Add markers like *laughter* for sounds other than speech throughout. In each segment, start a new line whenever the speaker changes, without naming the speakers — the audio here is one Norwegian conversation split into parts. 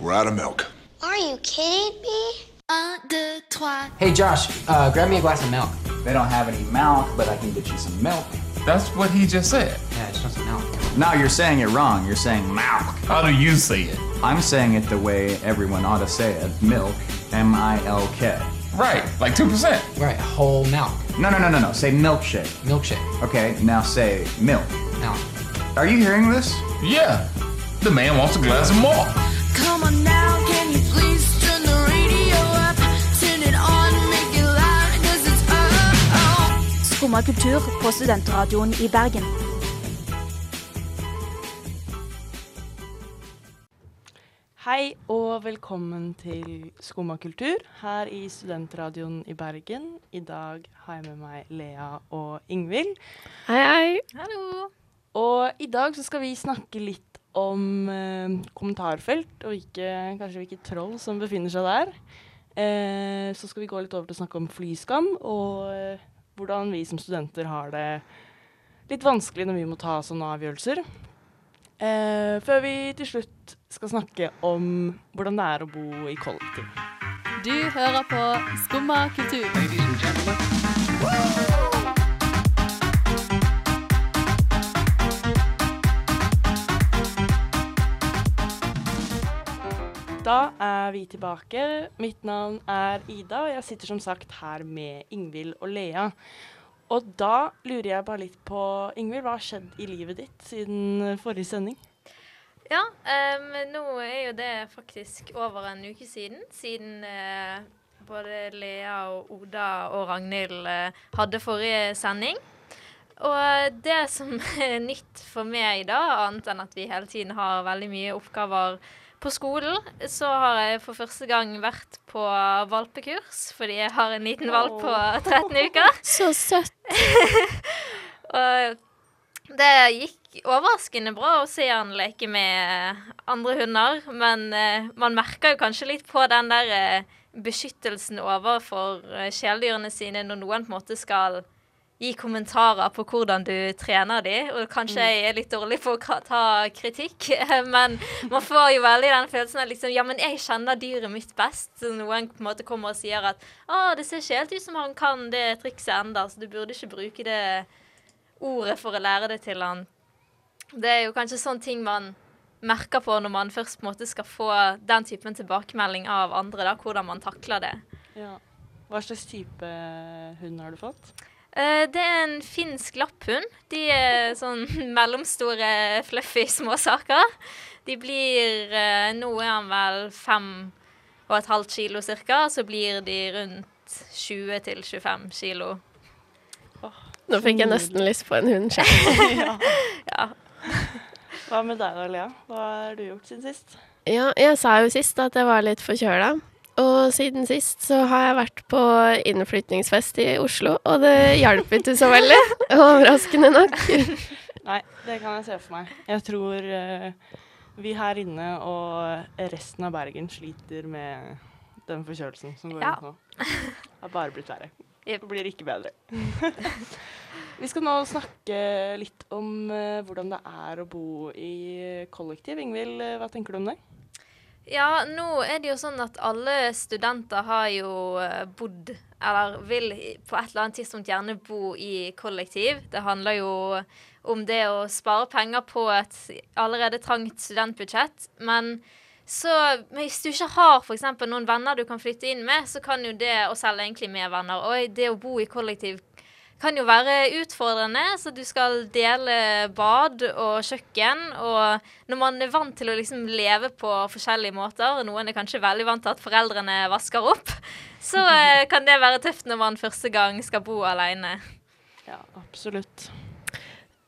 We're out of milk.
Are you kidding me?
Un, deux, trois.
Hey Josh, uh, grab me a glass of milk.
They don't have any milk, but I can get you some milk.
That's what he just said.
Yeah, I just some milk.
No, you're saying it wrong. You're saying milk.
How do you say it?
I'm saying it the way everyone ought to say it. Milk. M I L K.
Right, like 2%.
Right, whole milk.
No, no, no, no, no. Say milkshake.
Milkshake.
Okay, now say milk.
Milk.
Are you hearing this?
Yeah. The man wants a glass of milk.
Come on now, can you please turn the radio up? Turn it on, make it loud, cause it's up. Oh.
Skumma kultur på studentradioen i Bergen.
Hei og velkommen til Skumma kultur her i Studentradioen i Bergen. I dag har jeg med meg Lea og Ingvild.
Hei, hei.
Hallo.
Og i dag så skal vi snakke litt om eh, kommentarfelt, og ikke, kanskje hvilke troll som befinner seg der. Eh, så skal vi gå litt over til å snakke om flyskam, og eh, hvordan vi som studenter har det litt vanskelig når vi må ta sånne avgjørelser. Eh, før vi til slutt skal snakke om hvordan det er å bo i kollektiv.
Du hører på Skumma kultur.
Da er vi tilbake. Mitt navn er Ida, og jeg sitter som sagt her med Ingvild og Lea. Og da lurer jeg bare litt på, Ingvild, hva har skjedd i livet ditt siden forrige sending?
Ja, um, nå er jo det faktisk over en uke siden. Siden uh, både Lea og Oda og Ragnhild uh, hadde forrige sending. Og det som *laughs* er nytt for meg da, annet enn at vi hele tiden har veldig mye oppgaver på skolen, så har jeg for første gang vært på valpekurs, fordi jeg har en liten valp på 13 uker. *laughs*
Så søtt. *laughs*
Og det gikk overraskende bra å se han leke med andre hunder, men eh, man merker jo kanskje litt på den der eh, beskyttelsen overfor eh, kjæledyrene sine når noen på en måte skal gi kommentarer på hvordan du trener de, og kanskje jeg er litt dårlig på å ta kritikk, *laughs* men man får jo veldig den følelsen av liksom, ja, men jeg kjenner dyret mitt best. Så noen på en måte kommer og sier at å, det ser ikke helt ut som han kan det trikset enda, så du burde ikke bruke det ordet for å lære det til han. Det er jo kanskje sånne ting man merker på når man først på en måte skal få den typen tilbakemelding av andre, da, hvordan man takler det.
Ja. Hva slags type hund har du fått?
Eh, det er en finsk lapphund. De er *laughs* sånn mellomstore, fluffy småsaker. De blir eh, Nå er han vel fem og et halvt kilo cirka, så blir de rundt 20 til 25 kilo.
Nå fikk jeg nesten lyst på en hund *laughs* selv.
ja.
Ja.
Hva med deg da, Lea? Hva har du gjort siden sist?
Ja, jeg sa jo sist at jeg var litt forkjøla. Og siden sist så har jeg vært på innflytningsfest i Oslo, og det hjalp ikke så veldig. *laughs* Overraskende nok. *laughs*
Nei, det kan jeg se for meg. Jeg tror uh, vi her inne og resten av Bergen sliter med den forkjølelsen som går
Ja.
rundt nå. Det har bare blitt verre.
Yep.
Det blir ikke bedre. *laughs* vi skal nå snakke litt om uh, hvordan det er å bo i kollektiv. Ingvild, eh, hva tenker du om det?
Ja, nå er det jo sånn at alle studenter har jo eh, bodd, eller vil på et eller annet tidspunkt gjerne bo i kollektiv. Det handler jo om det å spare penger på et allerede trangt studentbudsjett. Men så hvis du ikke har f.eks. noen venner du kan flytte inn med, så kan jo det, og selv egentlig med venner, og det å bo i kollektiv kan jo være utfordrende, så du skal dele bad og kjøkken. Og når man er vant til å liksom leve på forskjellige måter, noen er kanskje veldig vant til at foreldrene vasker opp, så eh, *laughs* kan det være tøft når man første gang skal bo alene.
Ja, absolutt.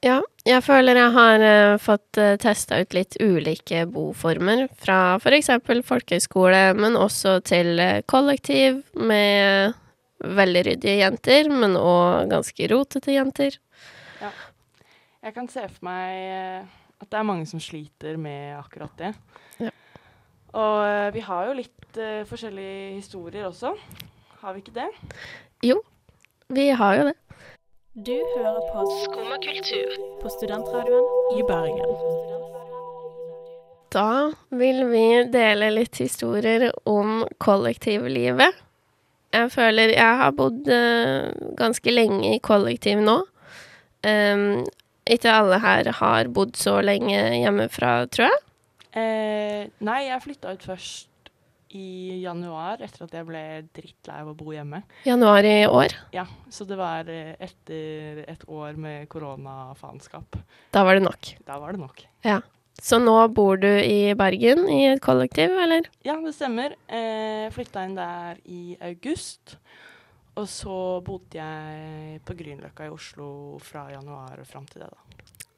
Ja, jeg føler jeg har uh, fått uh, testa ut litt ulike boformer. Fra f.eks. folkehøyskole, men også til uh, kollektiv med veldig ryddige jenter, men òg ganske rotete jenter.
Jeg kan se for meg eh, at det er mange som sliter med akkurat det.
Ja.
Og eh, vi har jo litt uh, forskjellige historier også. Har vi ikke det?
Jo, vi har jo det.
Du hører på Skumma kultur på studentradioen i Bergen.
da vil vi dele litt historier om kollektivlivet. Jeg føler jeg har bodd eh, ganske lenge i kollektiv nå. Um, ikke alle her har bodd så lenge hjemmefra, tror jeg.
Eh, nei, jeg flytta ut først i januar, etter at jeg ble drittlei av å bo hjemme.
Januar i år.
Ja, så det var eh, etter et år med koronafaenskap.
Da var det nok.
Da var det nok.
Ja. Så nå bor du i Bergen i et kollektiv, eller?
Ja, det stemmer. Eh, flytta inn der i august. Og så bodde jeg på Grünerløkka i Oslo fra januar og fram til det, da.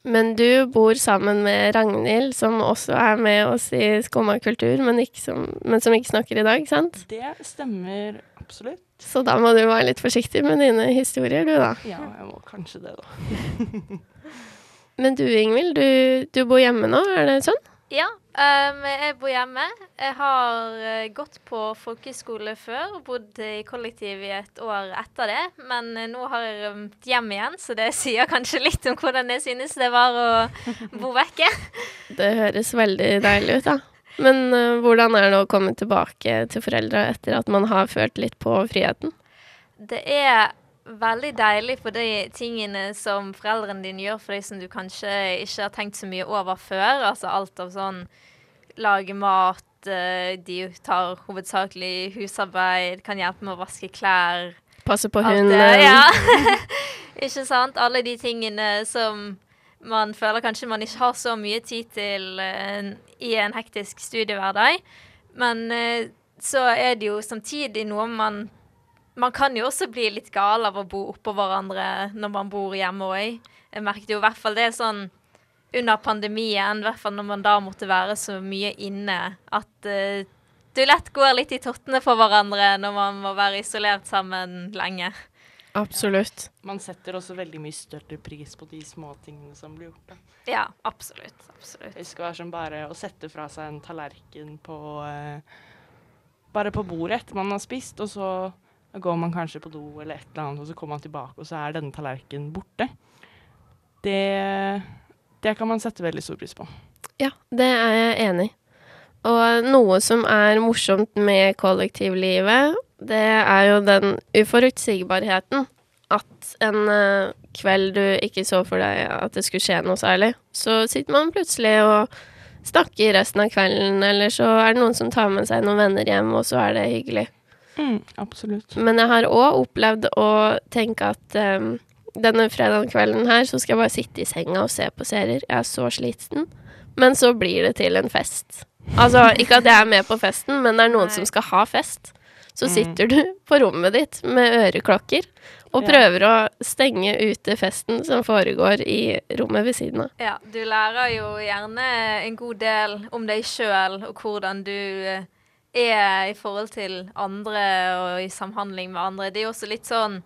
Men du bor sammen med Ragnhild, som også er med oss i Skumma kultur, men, men som ikke snakker i dag, sant?
Det stemmer absolutt.
Så da må du være litt forsiktig med dine historier, du, da.
Ja, jeg må kanskje det, da. *laughs*
Men du, Ingvild, du, du bor hjemme nå, er det sånn?
Ja, um, jeg bor hjemme. Jeg har eh, gått på folkehøyskole før og bodd i kollektiv i et år etter det. Men eh, nå har jeg rømt hjem igjen, så det *laughs* sier kanskje litt om hvordan jeg synes det var å bo vekke.
Det høres veldig deilig ut, da. Men uh, hvordan er det å komme tilbake til foreldra etter at man har følt litt på friheten?
Det er veldig deilig for de tingene som foreldrene dine gjør for deg som du kanskje ikke har tenkt så mye over før. Altså alt av sånn lage mat, eh, de tar hovedsakelig husarbeid, kan hjelpe med å vaske klær.
Passe på hunden.
Ja. *laughs* *laughs* ikke sant? Alle de tingene som man føler kanskje man ikke har så mye tid til eh, i en hektisk studiehverdag. Men eh, så er det jo samtidig noe man Man kan jo også bli litt gal av å bo oppå hverandre når man bor hjemme òg. Jeg merket jo i hvert fall det sånn under pandemien, i hvert fall når man da måtte være så mye inne, at uh, du lett går litt i tottene for hverandre når man må være isolert sammen lenge.
Absolutt.
Man setter også veldig mye større pris på de små tingene som blir gjort. da.
Ja, absolutt. absolutt.
Det skal være som bare å sette fra seg en tallerken på uh, Bare på bordet etter man har spist, og så går man kanskje på do eller et eller annet, og så kommer man tilbake, og så er denne tallerkenen borte. Det, det kan man sette veldig stor pris på.
Ja, det er jeg enig i. Og noe som er morsomt med kollektivlivet, det er jo den uforutsigbarheten. At en eh, kveld du ikke så for deg at det skulle skje noe særlig, så sitter man plutselig og snakker resten av kvelden, eller så er det noen som tar med seg noen venner hjem, og så er det hyggelig.
Mm, absolutt.
Men jeg har òg opplevd å tenke at um, denne fredagen kvelden her, så skal jeg bare sitte i senga og se på serier. Jeg er så sliten. Men så blir det til en fest. Altså, *laughs* ikke at jeg er med på festen, men det er noen
Nei.
som skal ha fest. Så
Mm.
sitter du på rommet ditt med øreklokker og
Ja.
prøver å stenge ute festen som foregår i rommet ved siden av.
Ja, du lærer jo gjerne en god del om deg sjøl og hvordan du eh, er i forhold til andre og i samhandling med andre. Det er jo også litt sånn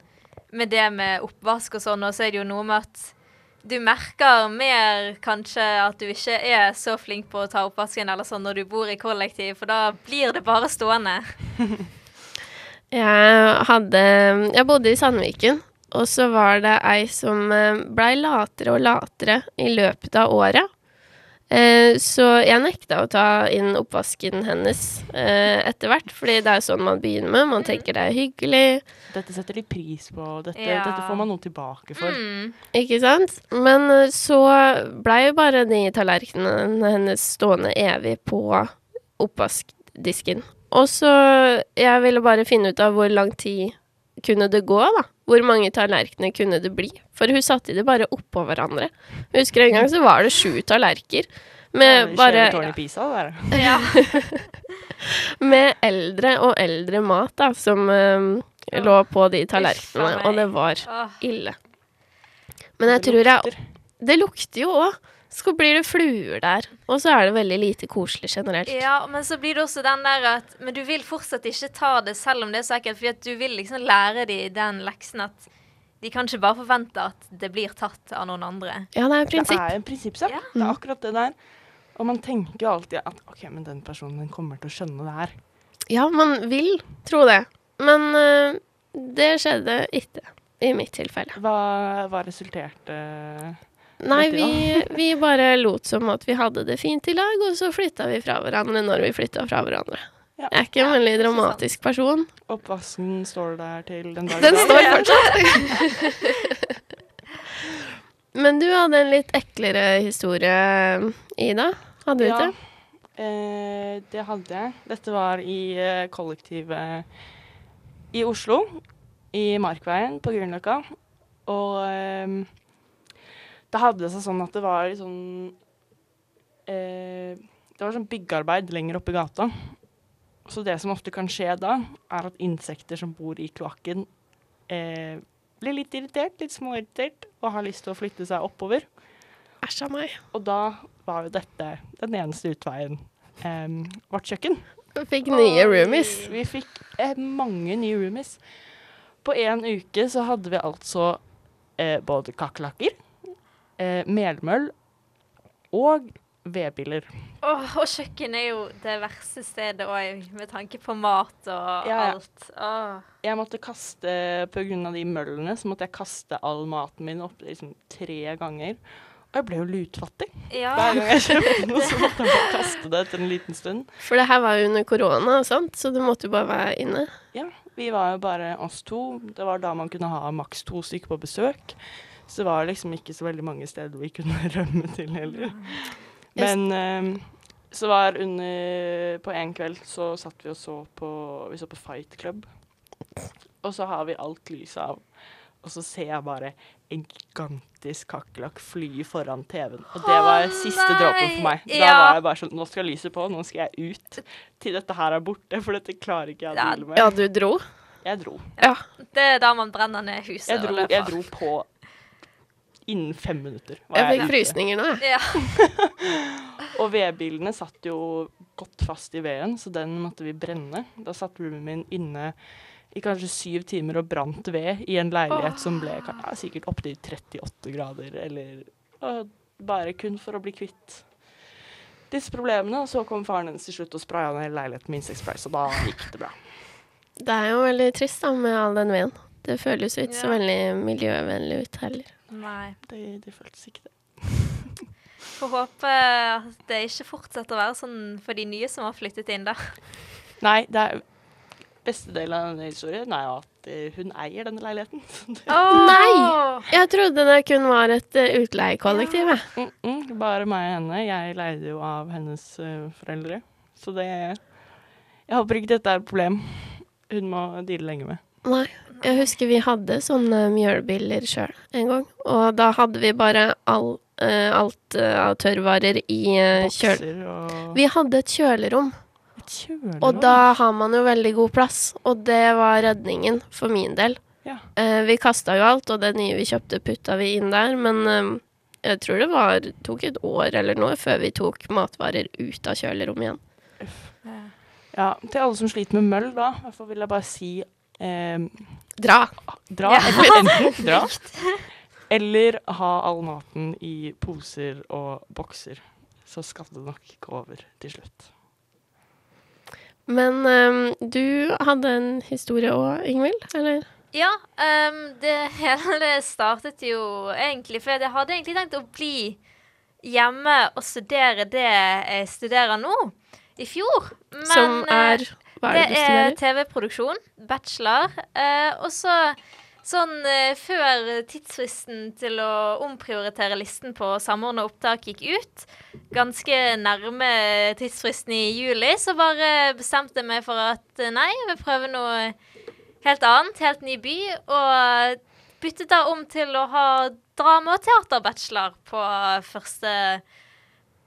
med det med oppvask og sånn, og så er det jo noe med at du merker mer kanskje at du ikke er så flink på å ta oppvasken eller sånn når du bor i kollektiv, for da blir det bare stående. *laughs*
Jeg hadde Jeg bodde i Sandviken, og så var det ei som eh, blei latere og latere i løpet av året. Eh, Så jeg nekta å ta inn oppvasken hennes eh, etter hvert, fordi det er sånn man begynner med. Man tenker det er hyggelig,
Dette setter de pris på. Dette,
Ja.
dette får man noe tilbake for.
Mm.
ikke sant? Men eh, så blei jo bare de tallerkenene hennes stående evig på oppvaskdisken. Og så Jeg ville bare finne ut av hvor lang tid kunne det gå, da. Hvor mange tallerkener kunne det bli? For hun satte det bare oppå hverandre. Jeg husker en gang så var det sju tallerker. Med bare
Tårn i der.
Ja. *laughs* *laughs*
Med eldre og eldre mat, da, som eh, lå på de tallerkenene. Og det var ille. Men jeg tror jeg. Det lukter jo òg. Så blir det fluer der. Og så er det veldig lite koselig generelt.
Ja, men så blir det også den der at Men du vil fortsatt ikke ta det selv om det er så ekkelt, fordi at du vil liksom lære de den leksen at de kan ikke bare forvente at det blir tatt av noen andre.
Ja, det er
en
prinsipp.
Det er en prinsippsak.
Ja.
Det er akkurat det der. Og man tenker jo alltid at OK, men den personen den kommer til å skjønne det her.
Ja, man vil tro det. Men eh, det skjedde ikke i mitt tilfelle.
Hva, hva resulterte
Nei, vi, vi bare lot som at vi hadde det fint i lag, og så flytta vi fra hverandre når vi flytta fra hverandre.
Ja.
Jeg er ikke en veldig dramatisk person.
Oppvasken står der til den dag i
Den står fortsatt. *laughs* Men du hadde en litt eklere historie, Ida. Hadde du
Ja,
ikke?
eh, det hadde jeg. Dette var i eh, kollektivet i Oslo. I Markveien på Grünerløkka. Og eh, det hadde seg sånn at det var litt sånn eh, Det var sånn byggearbeid lenger oppe i gata. Så det som ofte kan skje da, er at insekter som bor i kloakken, eh, blir litt irritert, litt småirritert, og har lyst til å flytte seg oppover.
Æsj a meg.
Og da var jo dette den eneste utveien. Eh, vårt kjøkken.
Vi fikk nye roomies.
Vi fikk eh, mange nye roomies. På en uke så hadde vi altså eh, både kakerlakker, eh, melmøll og vedbiler.
Åh, og kjøkken er jo det verste stedet òg, med tanke på mat og
Ja, ja.
alt. Åh.
Jeg måtte kaste, av de møllene, så måtte jeg kaste all maten min opp liksom tre ganger. Og jeg ble jo lutfattig.
Ja.
Hver gang jeg kjøpte *laughs* noe, så måtte jeg bare kaste det etter en liten stund.
For det her var jo under korona, sant? så du måtte jo bare være inne.
Ja, vi var jo bare oss to. Det var da man kunne ha maks to stykker på besøk. Så det var liksom ikke så veldig mange steder vi kunne *laughs* rømme til heller. Men eh, så var under På en kveld så satt vi og så på Vi så på Fight Club. Og så har vi alt lyset av. Og så ser jeg bare en gigantisk kakerlakk fly foran TV-en. Og det var siste dråpen for meg. Da
ja.
var jeg bare sånn Nå skal lyset på, nå skal jeg ut. Til dette her er borte, for dette klarer ikke jeg å deale med.
Ja, du dro?
Jeg dro.
Ja.
Det er da man brenner ned huset
Jeg
og
dro,
løper.
jeg dro på innen fem minutter. var
Jeg fikk frysninger nå, jeg.
Ja. *laughs*
Og vedbilene satt jo godt fast i veden, så den måtte vi brenne. Da satt roomien min inne i kanskje syv timer og brant ved i en leilighet som ble ja, sikkert opptil 38 grader, eller og bare kun for å bli kvitt disse problemene. Og så kom faren hennes til slutt og spraya ned leiligheten med insektspray, så da gikk det bra.
Det er jo veldig trist da, med all den veden. Det føles jo ikke så veldig miljøvennlig ut heller.
Nei.
Det, det føltes ikke det. *laughs*
Får håpe at det ikke fortsetter å være sånn for de nye som har flyttet inn, der. *laughs*
Nei, det er beste delen av denne historien er at eh, hun eier denne leiligheten. *laughs*
Nei! Jeg trodde det kun var et uh, utleiekollektiv, Ja.
Mm -mm, bare meg og henne. Jeg leide jo av hennes uh, foreldre. Så det Jeg håper ikke dette er et problem hun må deale lenge med.
Nei. Jeg husker vi hadde sånne mjølbiller sjøl en gang. Og da hadde vi bare all, eh, alt eh, av tørrvarer i uh, kjøl...
Bokser og
Vi hadde et kjølerom,
et kjølerom.
og da har man jo veldig god plass. Og det var redningen for min del.
Ja.
Eh, vi kasta jo alt, og det nye vi kjøpte, putta vi inn der. Men eh, jeg tror det var, tok et år eller noe før vi tok matvarer ut av kjølerommet igjen.
Ja, til alle som sliter med møll, da, i hvert fall vil jeg bare si eh,
Dra.
dra. Eller enten *laughs* dra. Eller ha all maten i poser og bokser. Så skal det nok gå over til slutt.
Men um, du hadde en historie òg, Ingvild? Eller?
Ja, Um, det hele startet jo egentlig For jeg hadde egentlig tenkt å bli hjemme og studere det jeg studerer nå, i fjor. Men
Som er Hva er det
det er? TV-produksjon, bachelor. Eh, og så sånn eh, før tidsfristen til å omprioritere listen på samordna opptak gikk ut, ganske nærme tidsfristen i juli, så bare bestemte jeg meg for at eh, nei, jeg vil prøve noe helt annet, helt ny by, og byttet da om til å ha drama- og teaterbachelor på første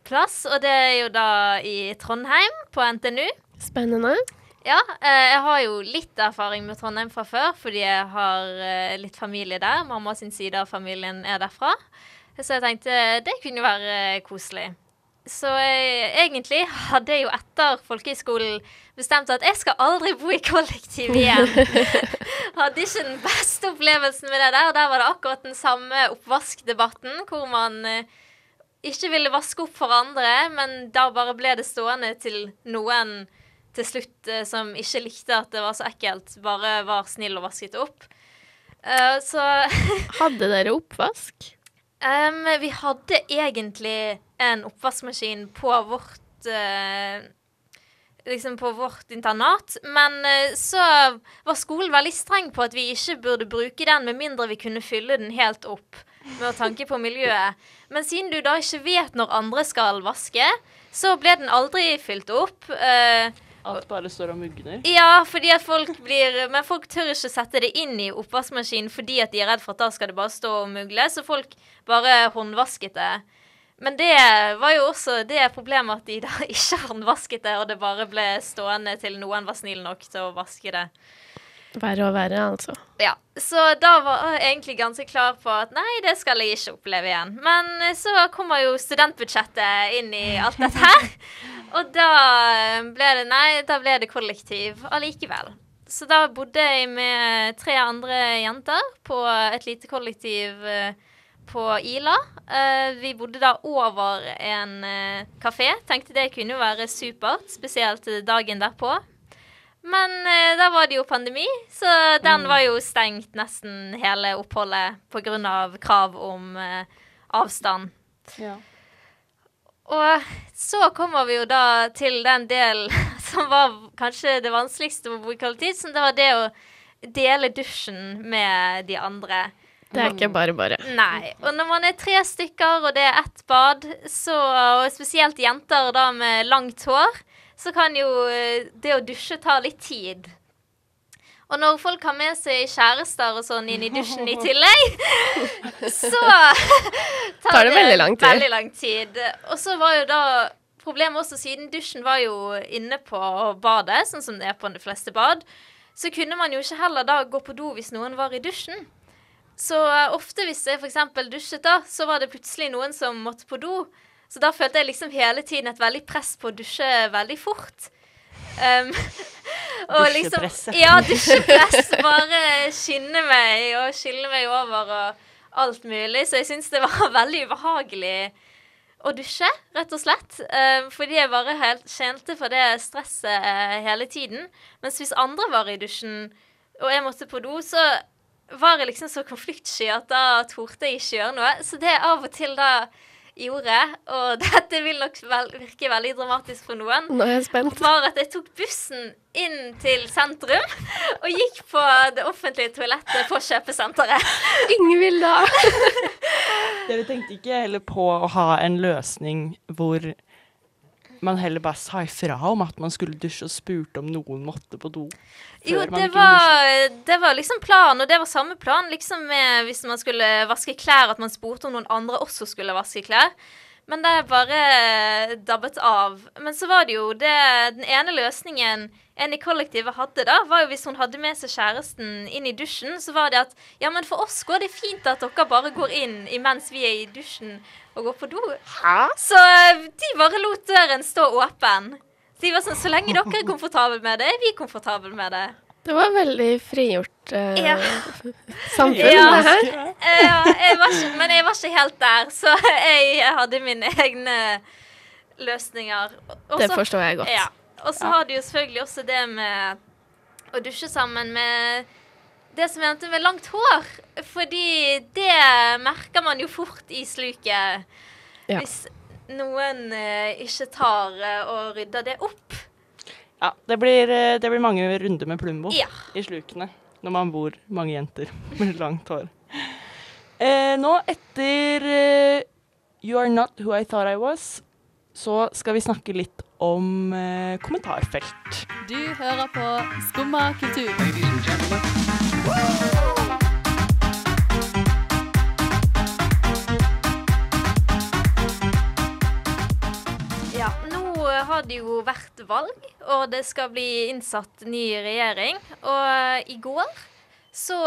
plass, og det er jo da i Trondheim, på NTNU.
Spennende.
Ja, eh, jeg har jo litt erfaring med Trondheim fra før, fordi jeg har eh, litt familie der. Mamma sin side av familien er derfra. Så jeg tenkte det kunne jo være eh, koselig. Så jeg, egentlig hadde jeg jo etter folkehøyskolen bestemt at jeg skal aldri bo i kollektiv igjen. *laughs* hadde ikke den beste opplevelsen med det der. Der var det akkurat den samme oppvaskdebatten, hvor man eh, ikke ville vaske opp for andre, men da bare ble det stående til noen til slutt eh, som ikke likte at det var så ekkelt, bare var snill og vasket det opp. Uh, så *laughs*
Hadde dere oppvask?
Um, vi hadde egentlig en oppvaskmaskin på vårt uh, Liksom på vårt internat, men uh, så var skolen veldig streng på at vi ikke burde bruke den med mindre vi kunne fylle den helt opp med tanke på miljøet. Men siden du da ikke vet når andre skal vaske, så ble den aldri fylt opp. Eh,
Alt bare står og mugner.
ja, fordi at folk blir Men folk tør ikke sette det inn i oppvaskmaskinen fordi at de er redd for at da skal det bare stå og mugle, så folk bare håndvasket det. Men det var jo også det problemet at de da *laughs* ikke håndvasket det, og det bare ble stående til noen var snill nok til å vaske det.
Verre og verre, altså.
Ja, Så da var jeg egentlig ganske klar på at nei, det skal jeg ikke oppleve igjen. Men eh, så kommer jo studentbudsjettet inn i alt dette her. *laughs* Og da ble det nei, da ble det kollektiv allikevel. Så da bodde jeg med tre andre jenter på et lite kollektiv eh, på Ila. Eh, vi bodde da over en eh, kafé. Tenkte det kunne være supert, spesielt dagen derpå. Men eh, da var det jo pandemi, så den var jo stengt nesten hele oppholdet pga. krav om eh, avstand.
Ja.
Og så kommer vi jo da til den delen *laughs* som var kanskje det vanskeligste med å bruke all tid, som det var det å dele dusjen med de andre.
Det er ikke bare bare.
Nei. Og når man er tre stykker, og det er ett bad, så, og spesielt jenter da med langt hår, så kan jo eh, det å dusje ta litt tid. Og når folk har med seg kjærester og sånn inn i dusjen i *laughs* tillegg, så *laughs* tar,
Tar det veldig lang tid.
Veldig lang tid. Og så var jo da problemet også siden dusjen var jo inne på badet, sånn som det er på de fleste bad, så kunne man jo ikke heller da gå på do hvis noen var i dusjen. Så eh, ofte hvis jeg f.eks. dusjet, da, så var det plutselig noen som måtte på do. Så da følte jeg liksom hele tiden et veldig press på å dusje veldig fort. Um, *laughs* og liksom- Ja, dusjepress. Bare skinne meg og skylle meg over og alt mulig. Så jeg syns det var *laughs* veldig ubehagelig å dusje, rett og slett. Um, fordi jeg bare helt kjente for det stresset uh, hele tiden. Mens hvis andre var i dusjen, og jeg måtte på do, så var jeg liksom så konfliktsky at da torde jeg ikke gjøre noe. Så det er av og til da gjorde, og *laughs* dette vil nok vel, virke veldig dramatisk for noen,
Nå er jeg spent.
var at jeg tok bussen inn til sentrum og gikk på det offentlige toalettet på kjøpesenteret.
Ingvild, *laughs* da.
Dere tenkte ikke heller på å ha en løsning hvor man heller bare sa ifra om at man skulle dusje, og spurte om noen måtte på do?
Jo, det var, det var liksom planen, og det var samme plan liksom med hvis man skulle vaske klær, at man spurte om noen andre også skulle vaske klær. Men det bare dabbet av. Men så var det jo det Den ene løsningen en i kollektivet hadde, da, var jo hvis hun hadde med seg kjæresten inn i dusjen, så var det at ja, men for oss går det fint at dere bare går inn imens vi er i dusjen og går på do. Så eh, de bare lot døren stå åpen. De var sånn Så lenge dere er komfortable med det, er vi komfortable med det.
Det var veldig frigjort uh,
Ja.
samfunn,
Ja.
det her. *laughs*
Ja, jeg ikke, men jeg var ikke helt der, så *laughs* jeg hadde mine egne løsninger. Også,
Det forstår jeg godt.
Ja. Og så har du jo selvfølgelig også det med å dusje sammen med det som endte med langt hår. Fordi det merker man jo fort i sluket
Ja.
hvis noen uh, ikke tar uh, og rydder det opp.
Ja, det blir, eh, det blir mange runder med Plumbo
Ja.
i slukene når man bor mange jenter *laughs* med langt hår. Eh, nå, etter eh, You Are Not Who I Thought I Was, så skal vi snakke litt om eh, kommentarfelt.
Du hører på Skumma kultur.
Ja, nå har det jo vært valg, og det skal bli innsatt ny regjering. Og i går så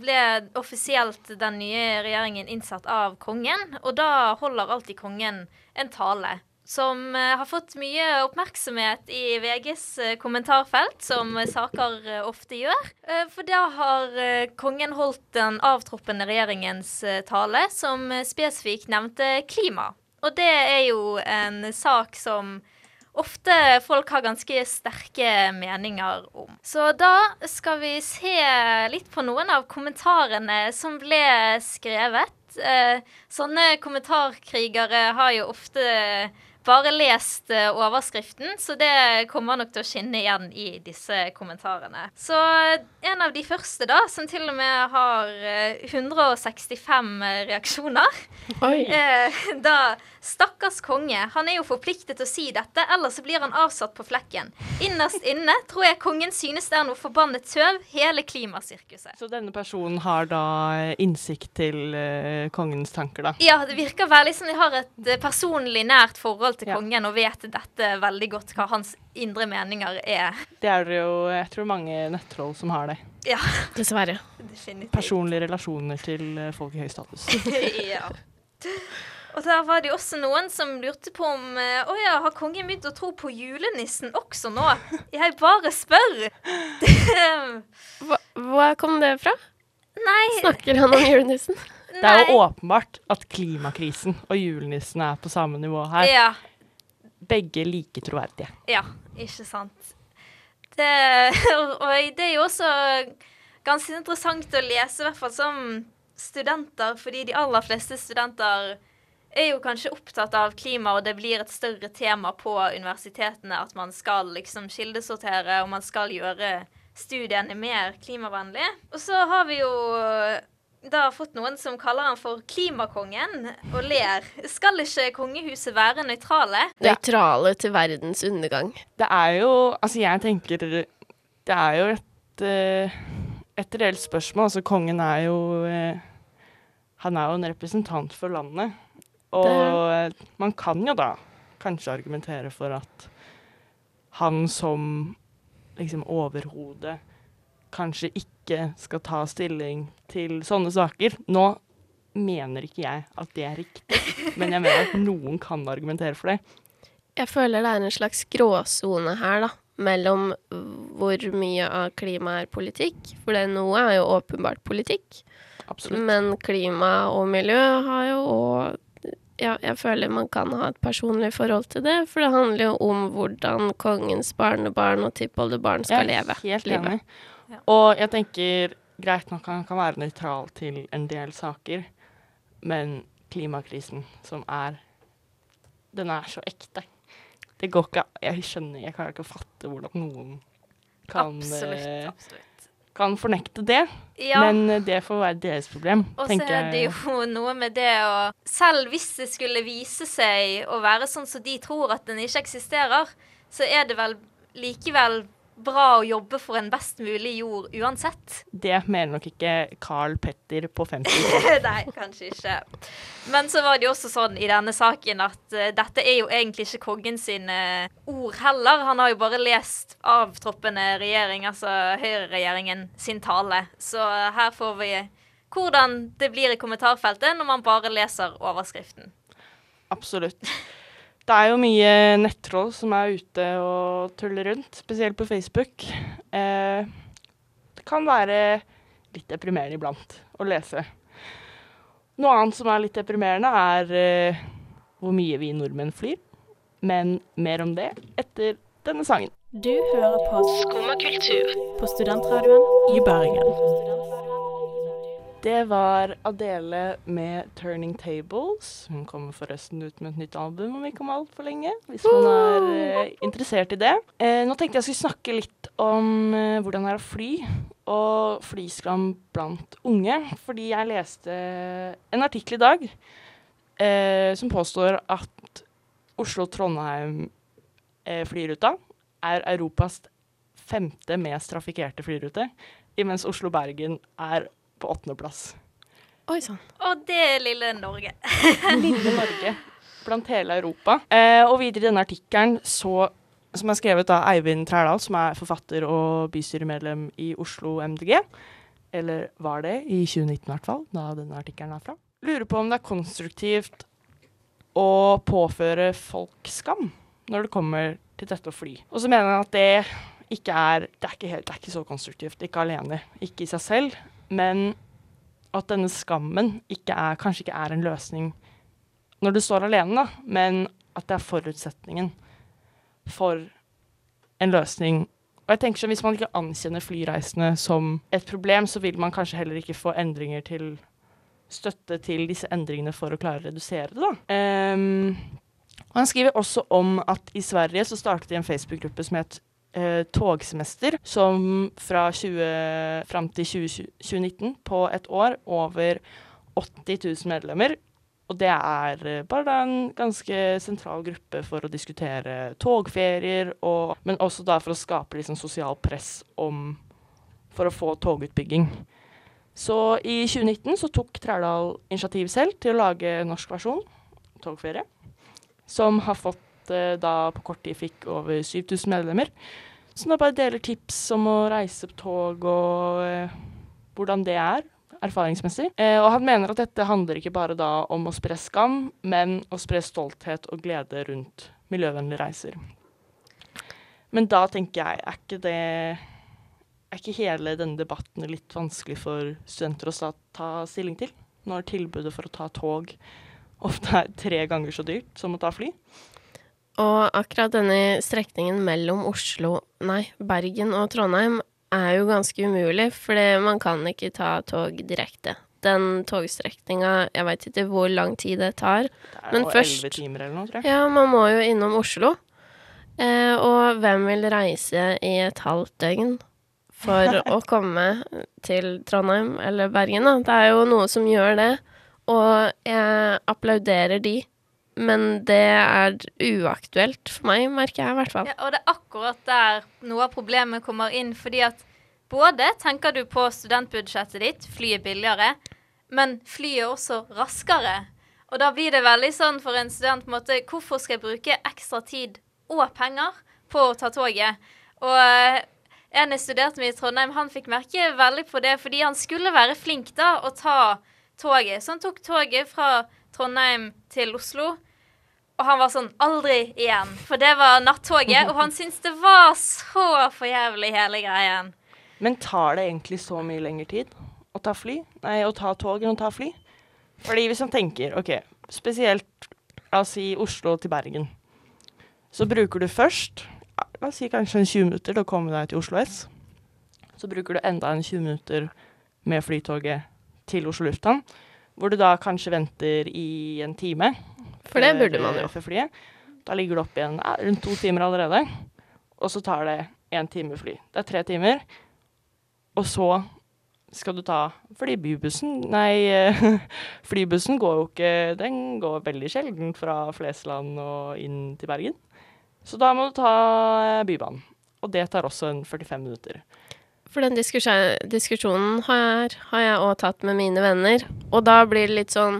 ble offisielt den nye regjeringen innsatt av kongen. Og da holder alltid kongen en tale som eh, har fått mye oppmerksomhet i VGs eh, kommentarfelt, som saker eh, ofte gjør. For da har kongen holdt den avtroppende regjeringens tale, som spesifikt nevnte klima. Og det er jo en sak som ofte folk har ganske sterke meninger om. Så da skal vi se litt på noen av kommentarene som ble skrevet. Eh, sånne kommentarkrigere har jo ofte bare lest eh, overskriften, så det kommer nok til å skinne igjen i disse kommentarene. Så en av de første, da, som til og med har eh, 165 reaksjoner
Oi. *laughs*
Eh, da Stakkars konge. Han er jo forpliktet til å si dette, ellers blir han avsatt på flekken. Innerst inne tror jeg kongen synes det er noe forbannet tøv, hele klimasirkuset.
Så denne personen har da innsikt til eh, kongens tanker, da.
Ja, det virker veldig som de har et eh, personlig nært forhold til
Ja.
kongen og vet dette veldig godt, hva hans indre meninger er.
Det er det jo jeg tror mange nettroll som har det.
Ja,
Dessverre.
definitivt.
Personlige relasjoner til eh, folk i høy status. *laughs*
ja. Og der var det jo også noen som lurte på om eh, Å ja, har kongen begynt å tro på julenissen også nå? Jeg bare spør. *laughs*
Hva, hva kom det fra?
Nei,
Snakker han om julenissen?
Det er jo åpenbart at klimakrisen og julenissen er på samme nivå her.
Ja,
Begge like troverdige.
ja, ikke sant. Det, *laughs* og det er jo også ganske interessant å lese, i hvert fall som studenter, fordi de aller fleste studenter er jo kanskje opptatt av klima, og det blir et større tema på universitetene at man skal liksom kildesortere, og man skal gjøre studiene mer klimavennlige. Og så har vi jo da fått noen som kaller han for klimakongen, og ler. Skal ikke kongehuset være nøytrale?
Nøytrale til verdens undergang.
Det er jo Altså, jeg tenker Det er jo et eh, et reelt spørsmål. Altså, kongen er jo eh, Han er jo en representant for landet. Og man kan jo da kanskje argumentere for at han som liksom overhode kanskje ikke skal ta stilling til sånne saker. Nå mener ikke jeg at det er riktig, men jeg mener at noen kan argumentere for det.
Jeg føler det er en slags gråsone her, da. Mellom hvor mye av klima er politikk. For det noe er jo åpenbart politikk.
Absolutt.
Men klima og miljø har jo òg ja, jeg føler man kan ha et personlig forhold til det, for det handler jo om hvordan kongens barnebarn og tippoldebarn skal
Jeg er Helt enig. Og jeg tenker greit nok han kan være nøytral til en del saker, men klimakrisen som er Den er så ekte. Det går ikke Jeg skjønner Jeg klarer ikke å fatte hvordan noen kan,
absolutt,
eh,
absolutt.
kan fornekte det.
Ja.
Men eh, det får være deres problem,
Og så er det jo noe med det å Selv hvis det skulle vise seg å være sånn som de tror at den ikke eksisterer, så er det vel likevel bra å jobbe for en best mulig jord uansett.
Det mener nok ikke Carl Petter på 50. *laughs*
Nei, kanskje ikke. Men så var det jo også sånn i denne saken at uh, dette er jo egentlig ikke kongen sine ord heller. Han har jo bare lest avtroppende regjering, altså høyreregjeringen, sin tale. Så her får vi hvordan det blir i kommentarfeltet når man bare leser overskriften.
Absolutt. Det er jo mye nettroll som er ute og tuller rundt, spesielt på Facebook. Eh, det kan være litt deprimerende iblant å lese. Noe annet som er litt deprimerende, er eh, hvor mye vi nordmenn flyr. Men mer om det etter denne sangen.
Du hører på Skumma kultur på studentradioen i Bergen.
Det var Adele med 'Turning Tables'. Hun kommer forresten ut med et nytt album om ikke om altfor lenge, hvis man er eh, interessert i det. Eh, nå tenkte jeg skulle snakke litt om eh, hvordan det er å fly, og flyskram blant unge. Fordi jeg leste en artikkel i dag eh, som påstår at Oslo-Trondheim-flyruta er Europas femte mest trafikkerte flyrute, imens Oslo-Bergen er på åttendeplass.
Oi sann.
Og det er lille Norge. *laughs*
Lille Norge blant hele Europa. Eh, og videre i denne artikkelen så som er skrevet av Eivind Trældal, som er forfatter og bystyremedlem i Oslo MDG. Eller var det, i 2019 i hvert fall, da denne artikkelen er fra. Lurer på om det er konstruktivt å påføre folk skam når det kommer til dette å fly. Og så mener han at det ikke er det er ikke, helt, det er ikke så konstruktivt. Ikke alene, ikke i seg selv. Men at denne skammen ikke er, kanskje ikke er en løsning når du står alene, da, men at det er forutsetningen for en løsning. Og jeg tenker sånn, Hvis man ikke ankjenner flyreisene som et problem, så vil man kanskje heller ikke få endringer til støtte til disse endringene for å klare å redusere det. da. Um, og han skriver også om at i Sverige så startet de en Facebook-gruppe som het eh, Togsemester, som fra 20, fram til 20, 2019, på et år, over 80 000 medlemmer. Og det er eh, bare en ganske sentral gruppe for å diskutere togferier, og, men også da for å skape liksom sosial press om for å få togutbygging. Så i 2019 så tok Trældal initiativ selv til å lage norsk versjon, Togferie, som har fått da på kort tid fikk over 7000 medlemmer. Så nå bare deler tips om å reise på tog og eh, hvordan det er, erfaringsmessig. Eh, og han mener at dette handler ikke bare da om å spre skam, men å spre stolthet og glede rundt miljøvennlige reiser. Men da tenker jeg, er ikke det Er ikke hele denne debatten litt vanskelig for studenter å ta stilling til? Når tilbudet for å ta tog ofte er tre ganger så dyrt som å ta fly?
Og akkurat denne strekningen mellom Oslo, nei, Bergen og Trondheim er jo ganske umulig, for man kan ikke ta tog direkte. Den togstrekninga, jeg veit ikke hvor lang tid det tar.
Det er
Men
jo
først-
elleve timer eller noe, tror jeg.
Ja, man må jo innom Oslo. Eh, og hvem vil reise i et halvt døgn for *laughs* å komme til Trondheim eller Bergen, da? Det er jo noe som gjør det, og jeg applauderer de. Men det er uaktuelt for meg, merker jeg i hvert fall.
Ja, og det er akkurat der noe av problemet kommer inn, fordi at både tenker du på studentbudsjettet ditt, fly er billigere, men fly er også raskere. Og da blir det veldig sånn for en student på en måte, hvorfor skal jeg bruke ekstra tid og penger på å ta toget? Og eh, en jeg studerte med i Trondheim, han fikk merke veldig på det, fordi han skulle være flink da å ta toget. Så han tok toget fra Trondheim til Oslo. Og han var sånn Aldri igjen. For det var nattoget, og han syntes det var så for jævlig, hele greien.
Men tar det egentlig så mye lengre tid å ta fly? Nei, å ta tog enn å ta fly? Fordi hvis man tenker, OK, spesielt la oss si Oslo til Bergen, så bruker du først la oss si kanskje en 20 minutter til å komme deg til Oslo S. Så bruker du enda en 20 minutter med flytoget til Oslo lufthavn, hvor du da kanskje venter i en time.
For det burde man jo.
Før flyet. Da ligger du opp igjen ja, rundt to timer allerede. Og så tar det én time fly. Det er tre timer. Og så skal du ta Fordi bybussen Nei, *laughs* flybussen går jo ikke Den går veldig sjelden fra Flesland og inn til Bergen. Så da må du ta Bybanen. Og det tar også en 45 minutter.
For den diskusjonen her har jeg òg tatt med mine venner, og da blir det litt sånn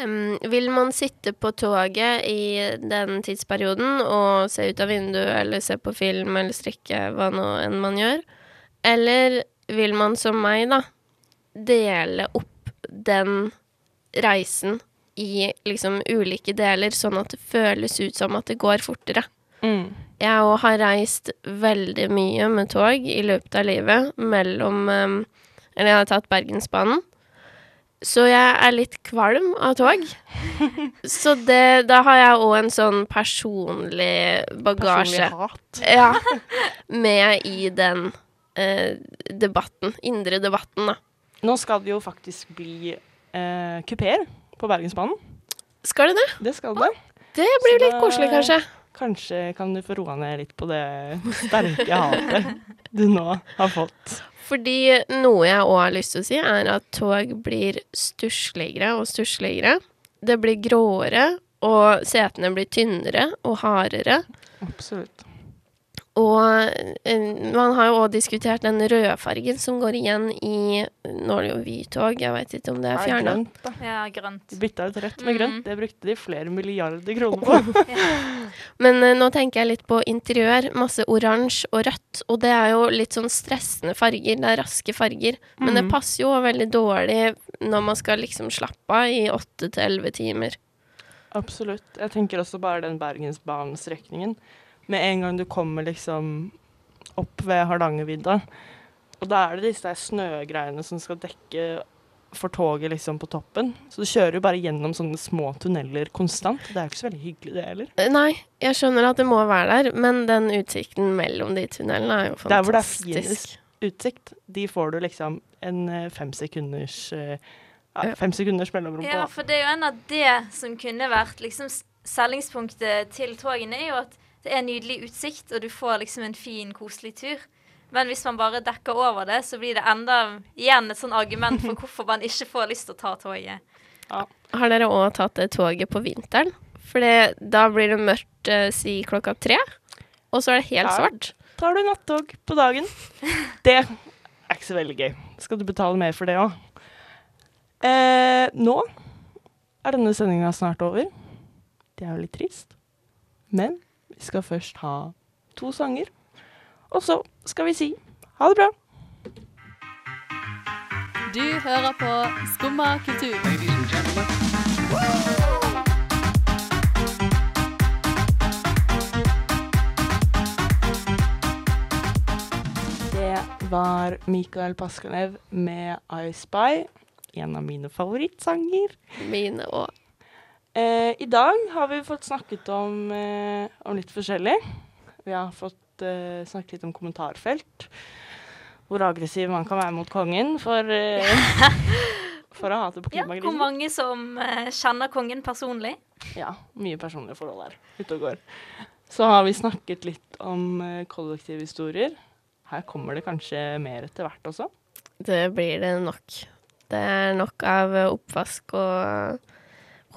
um, Vil man sitte på toget i den tidsperioden og se ut av vinduet eller se på film eller strikke, hva nå enn man gjør? Eller vil man som meg, da, dele opp den reisen i liksom ulike deler, sånn at det føles ut som at det går fortere?
Mm.
Jeg òg har reist veldig mye med tog i løpet av livet mellom Eller jeg har tatt Bergensbanen. Så jeg er litt kvalm av tog. *laughs* Så det, da har jeg òg en sånn personlig bagasje
Personlig hat.
ja, *laughs* med i den eh, debatten. Indre debatten, da.
Nå skal det jo faktisk bli eh, kupeer på Bergensbanen.
Skal det det?
Det skal det.
Det blir
Så
litt koselig, kanskje.
Kanskje kan du få roa ned litt på det sterke hatet du nå har fått.
Fordi noe jeg òg har lyst til å si, er at tog blir stussligere og stussligere. Det blir gråere, og setene blir tynnere og hardere.
Absolutt.
Og eh, man har jo òg diskutert den rødfargen som går igjen i Nå er det jo Vytog, jeg veit ikke om det er fjerna.
grønt, da.
Ja, grønt.
De bytta ut rødt med
Mhm.
grønt. Det brukte de flere milliarder kroner *laughs* på.
Men uh, nå tenker jeg litt på interiør. Masse oransje og rødt. Og det er jo litt sånn stressende farger. Det er raske farger. Men det
Mhm.
passer jo veldig dårlig når man skal liksom slappe av i åtte til elleve timer.
Absolutt. Jeg tenker også bare den Bergensbanestrekningen. Med en gang du kommer liksom opp ved Hardangervidda, og da er det disse snøgreiene som skal dekke får toget liksom på toppen. Så du kjører jo bare gjennom sånne små tunneler konstant. Det er jo ikke så veldig hyggelig, det heller.
Eh, Nei, jeg skjønner at det må være der, men den utsikten mellom de tunnelene er jo fantastisk.
Der hvor det er finest utsikt, de får du liksom en eh, fem sekunders eh, ja,
Ja.
fem sekunders mellomrom på.
Ja, for det er jo en av det som kunne vært liksom selgingspunktet til togene, er jo at det er nydelig utsikt, og du får liksom en fin, koselig tur. Men hvis man bare dekker over det, så blir det enda igjen et sånn argument for hvorfor man ikke får lyst til å ta toget.
Har dere òg tatt det toget på vinteren? For da blir det mørkt eh, si klokka tre, og så er det helt
Ja.
svart.
Tar du nattog på dagen? *laughs* Det er ikke så veldig gøy. Skal du betale mer for det òg? Eh, nå er denne sendinga snart over. Det er jo litt trist. Men vi skal først ha to sanger. Og så skal vi si ha det bra.
Du hører på Skumma kultur.
Det var Mikael Paskanev med I Spy. En av mine favorittsanger.
Mine òg.
Eh, I dag har vi fått snakket om, eh, om litt forskjellig. Vi har fått eh, snakket litt om kommentarfelt. Hvor aggressiv man kan være mot kongen for, uh, for å hate på
Ja, hvor mange som uh, kjenner kongen personlig?
Ja, mye personlige forhold her ute og går. Så har vi snakket litt om eh, kollektivhistorier. Her kommer det kanskje mer etter hvert også.
Det blir det nok. Det er nok av oppvask og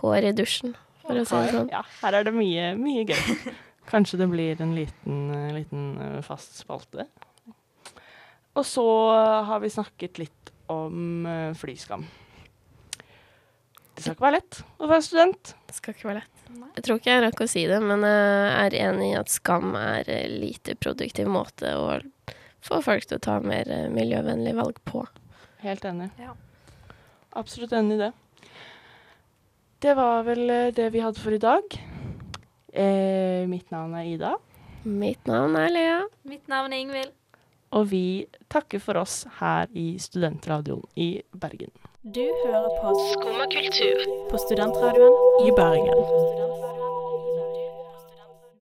hår i dusjen, for å si det sånn.
Ja, her er det mye, mye gøy. Kanskje det blir en liten, eh, liten eh, fast spalte. Og så har vi snakket litt om eh, flyskam. Det skal ikke være lett å være student.
Det skal ikke være lett. Jeg tror ikke jeg rakk å si det, men jeg er enig i at skam er en lite produktiv måte å få folk til å ta mer miljøvennlige miljøvennlig valg på.
Helt enig.
Ja.
Absolutt enig i det. Det var vel det vi hadde for i dag. Eh, mitt navn er Ida,
Mitt navn er Lea.
Mitt navn er Ingvild.
og vi takker for oss her i Studentradioen i Bergen.
Du hører på Skumma kultur på studentradioen i Bergen.